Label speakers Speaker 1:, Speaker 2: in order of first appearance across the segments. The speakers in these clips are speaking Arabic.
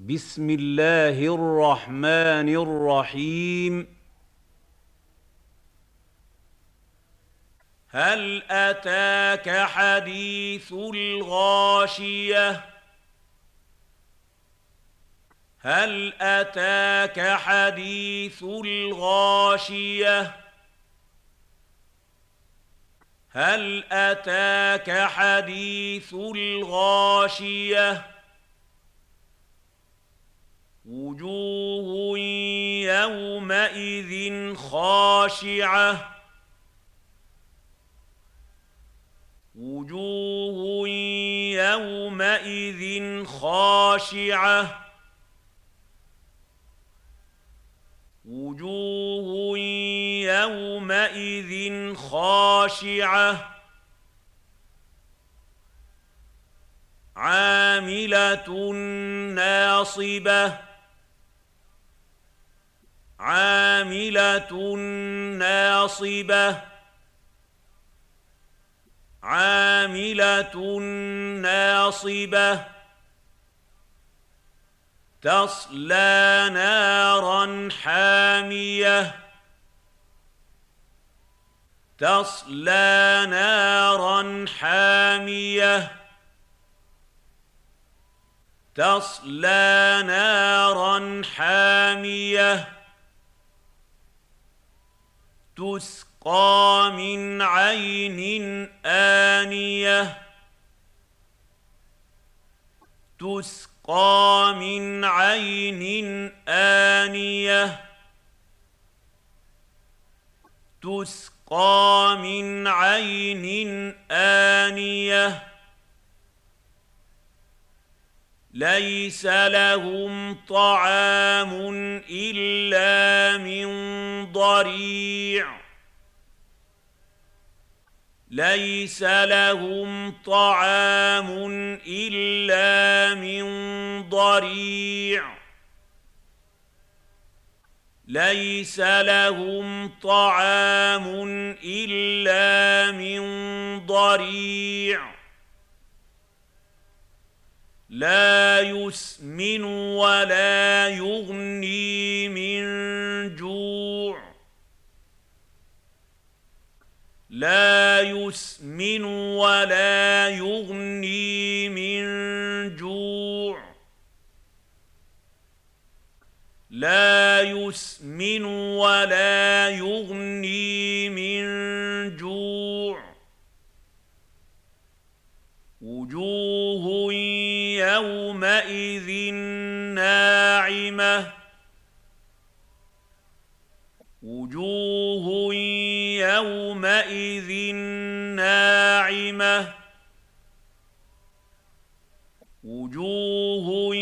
Speaker 1: بسم الله الرحمن الرحيم.
Speaker 2: هل أتاك حديث الغاشية؟ هل أتاك حديث الغاشية؟ هل أتاك حديث الغاشية؟ وجوه يومئذ خاشعة. وجوه يومئذ خاشعة. وجوه يومئذ خاشعة. عاملة ناصبة. عاملة ناصبة. عاملة ناصبة. تصلى نارا حامية. تصلى نارا حامية. تصلى نارا حامية. تسقى من عين تسقى تسقى من عين آنية. تسقى من عين آنية. ليس لهم طعام إلا من ضريع. ليس لهم طعام إلا من ضريع. ليس لهم طعام إلا من ضريع. لا يسمن ولا يغني من جوع. لا يسمن ولا يغني من جوع. لا يسمن ولا يغني من جوع. وجوه يومئذ ناعمة. وجوه يومئذ ناعمة. وجوه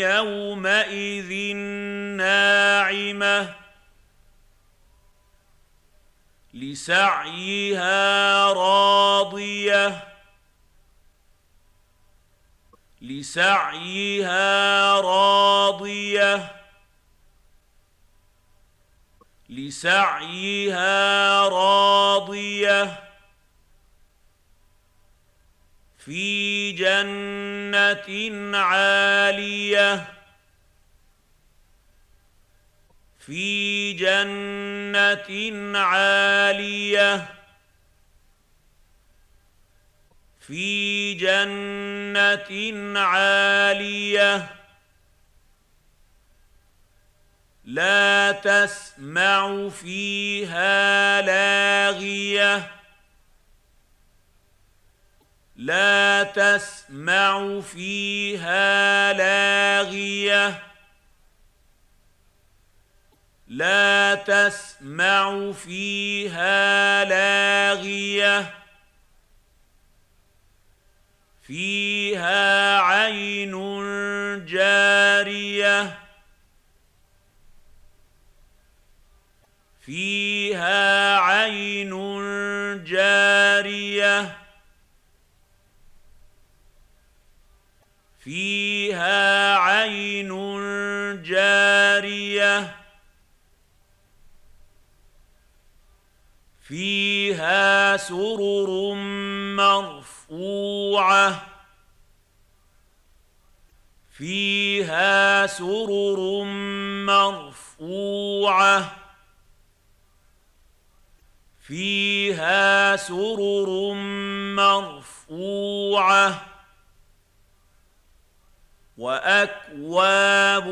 Speaker 2: يومئذ ناعمة. لسعيها راضية. لسعيها راضية. لسعيها راضية في جنة عالية في جنة عالية في جنة عالية لا تسمع فيها لاغية. لا تسمع فيها لاغية. لا تسمع فيها لاغية. فيها عين جارية. فيها عين جارية فيها عين جارية فيها سرر مرفوعة فيها سرر مرفوعة. فيها سرر مرفوعة وأكواب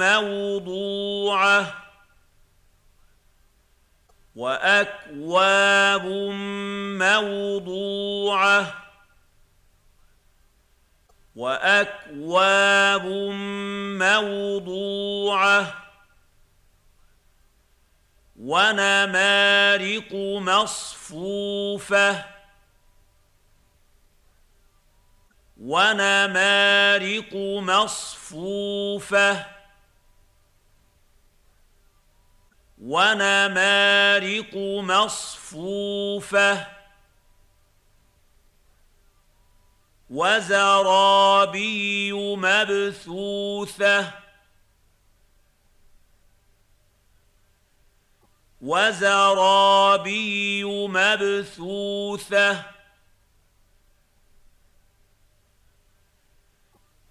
Speaker 2: موضوعة وأكواب موضوعة وأكواب موضوعة ونمارق مصفوفة. ونمارق مصفوفة. ونمارق مصفوفة. وزرابي مبثوثة. وزرابي مبثوثة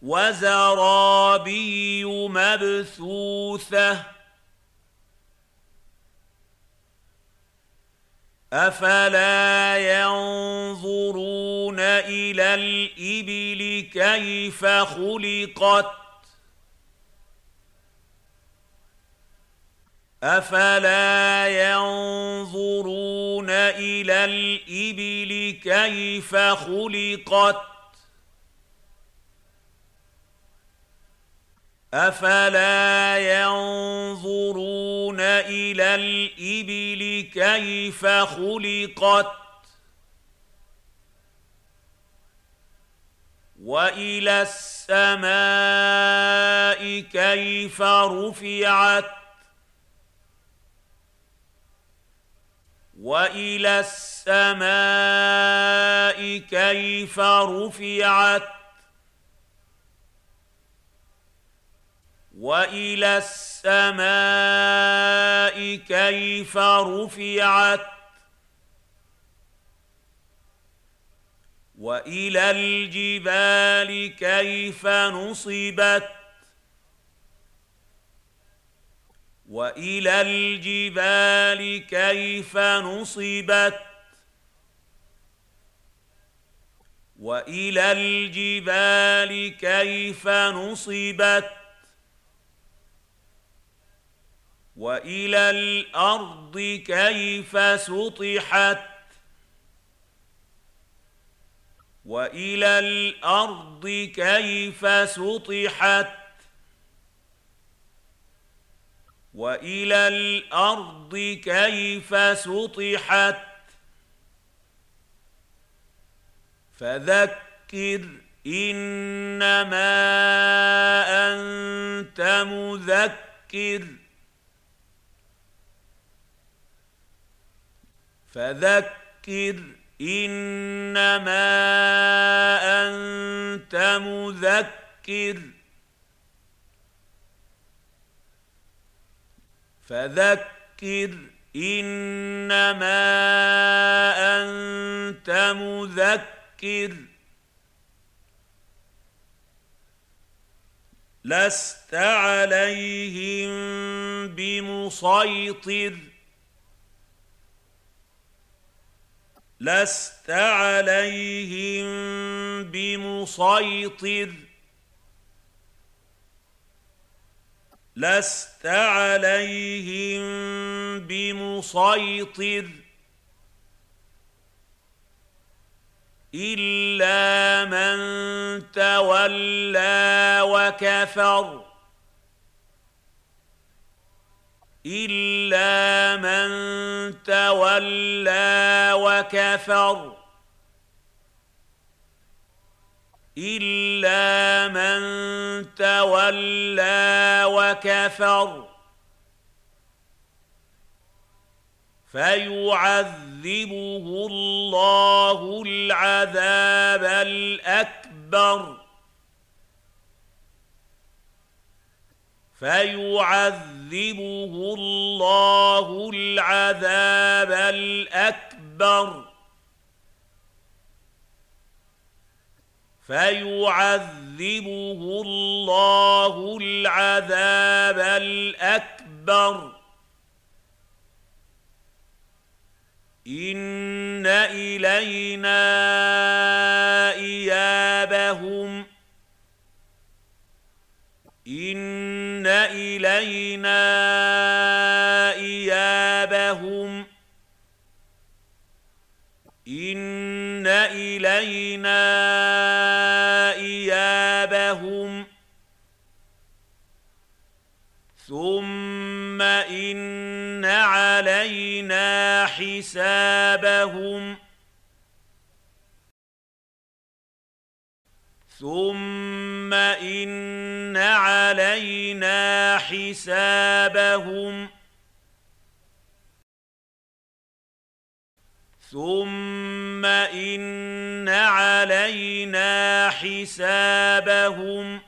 Speaker 2: وزرابي مبثوثة أفلا ينظرون إلى الإبل كيف خلقت افلا ينظرون إلى الابل كيف خلقت افلا ينظرون إلى الابل كيف خلقت والى السماء كيف رفعت والى السماء كيف رفعت والى السماء كيف رفعت والى الجبال كيف نصبت وإلى الجبال كيف نصبت؟ وإلى الجبال كيف نصبت؟ وإلى الأرض كيف سطحت؟ وإلى الأرض كيف سطحت؟ وإلى الأرض كيف سطحت؟ فذكر إنما أنت مذكر. فذكر إنما أنت مذكر. فذكر إنما أنت مذكر. لست عليهم بمسيطر. لست عليهم بمسيطر. لست عليهم بمسيطر إلا من تولى وكفر إلا من تولى وكفر. إلا من تولى وكفر فيعذبه الله العذاب الأكبر فيعذبه الله العذاب الأكبر فيعذبه الله العذاب الأكبر. إن إلينا إيابهم. إن إلينا إيابهم. إن إلينا ايابهم ثم ان علينا حسابهم ثم ان علينا حسابهم ثم ان علينا حسابهم